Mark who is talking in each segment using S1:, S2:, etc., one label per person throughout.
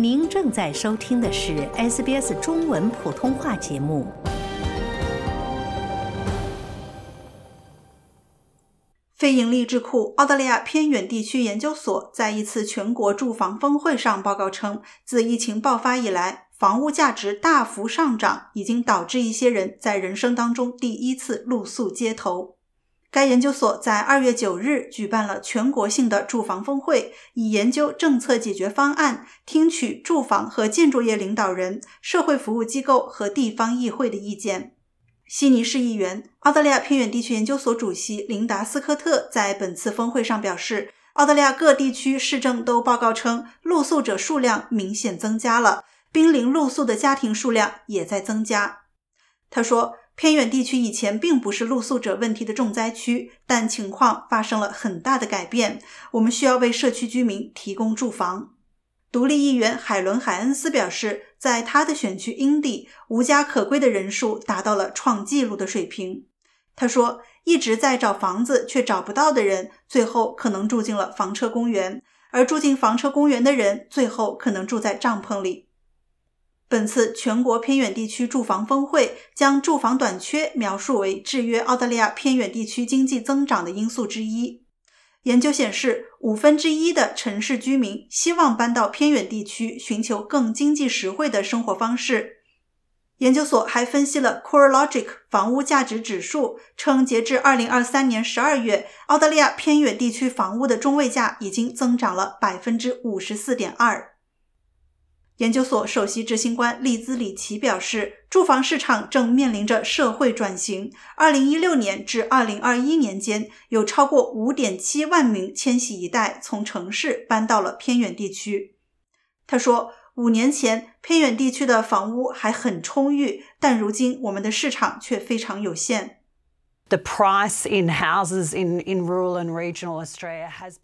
S1: 您正在收听的是 SBS 中文普通话节目。
S2: 非营利智库澳大利亚偏远地区研究所在一次全国住房峰会上报告称，自疫情爆发以来，房屋价值大幅上涨，已经导致一些人在人生当中第一次露宿街头。该研究所在二月九日举办了全国性的住房峰会，以研究政策解决方案，听取住房和建筑业领导人、社会服务机构和地方议会的意见。悉尼市议员、澳大利亚偏远地区研究所主席琳达·斯科特在本次峰会上表示，澳大利亚各地区市政都报告称，露宿者数量明显增加了，濒临露宿的家庭数量也在增加。他说。偏远地区以前并不是露宿者问题的重灾区，但情况发生了很大的改变。我们需要为社区居民提供住房。独立议员海伦·海恩斯表示，在他的选区英地，无家可归的人数达到了创纪录的水平。他说：“一直在找房子却找不到的人，最后可能住进了房车公园；而住进房车公园的人，最后可能住在帐篷里。”本次全国偏远地区住房峰会将住房短缺描述为制约澳大利亚偏远地区经济增长的因素之一。研究显示，五分之一的城市居民希望搬到偏远地区，寻求更经济实惠的生活方式。研究所还分析了 CoreLogic 房屋价值指数，称截至二零二三年十二月，澳大利亚偏远地区房屋的中位价已经增长了百分之五十四点二。研究所首席执行官利兹里奇表示，住房市场正面临着社会转型。二零一六年至二零二一年间，有超过五点七万名千禧一代从城市搬到了偏远地区。他说，五年前偏远地区的房屋还很充裕，但如今我们的市场却非常有限。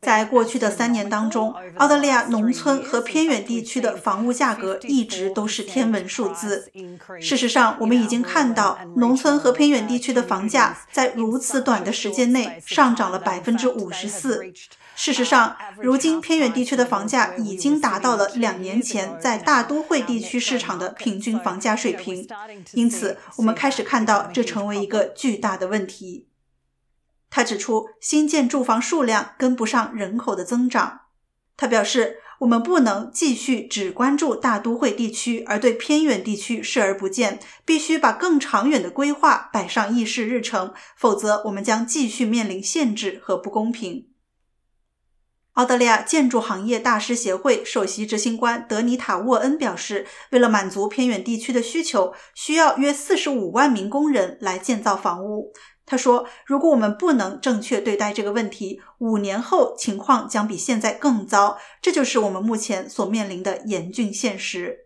S2: 在过去的三年当中，澳大利亚农村和偏远地区的房屋价格一直都是天文数字。事实上，我们已经看到农村和偏远地区的房价在如此短的时间内上涨了百分之五十四。事实上，如今偏远地区的房价已经达到了两年前在大都会地区市场的平均房价水平，因此我们开始看到这成为一个巨大的问题。他指出，新建住房数量跟不上人口的增长。他表示，我们不能继续只关注大都会地区，而对偏远地区视而不见，必须把更长远的规划摆上议事日程，否则我们将继续面临限制和不公平。澳大利亚建筑行业大师协会首席执行官德尼塔·沃恩表示，为了满足偏远地区的需求，需要约四十五万名工人来建造房屋。他说：“如果我们不能正确对待这个问题，五年后情况将比现在更糟。这就是我们目前所面临的严峻现实。”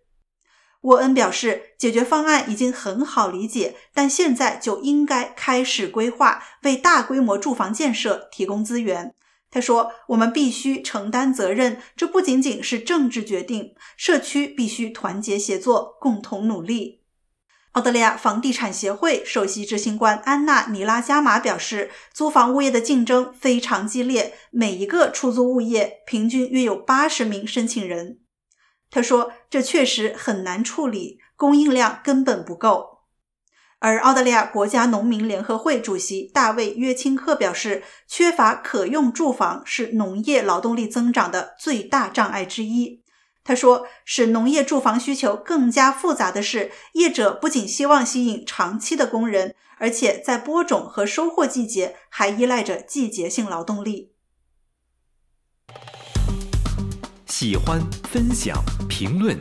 S2: 沃恩表示，解决方案已经很好理解，但现在就应该开始规划，为大规模住房建设提供资源。他说：“我们必须承担责任，这不仅仅是政治决定，社区必须团结协作，共同努力。”澳大利亚房地产协会首席执行官安娜·尼拉加马表示：“租房物业的竞争非常激烈，每一个出租物业平均约有八十名申请人。”他说：“这确实很难处理，供应量根本不够。”而澳大利亚国家农民联合会主席大卫·约钦克表示，缺乏可用住房是农业劳动力增长的最大障碍之一。他说，使农业住房需求更加复杂的是，业者不仅希望吸引长期的工人，而且在播种和收获季节还依赖着季节性劳动力。
S3: 喜欢、分享、评论。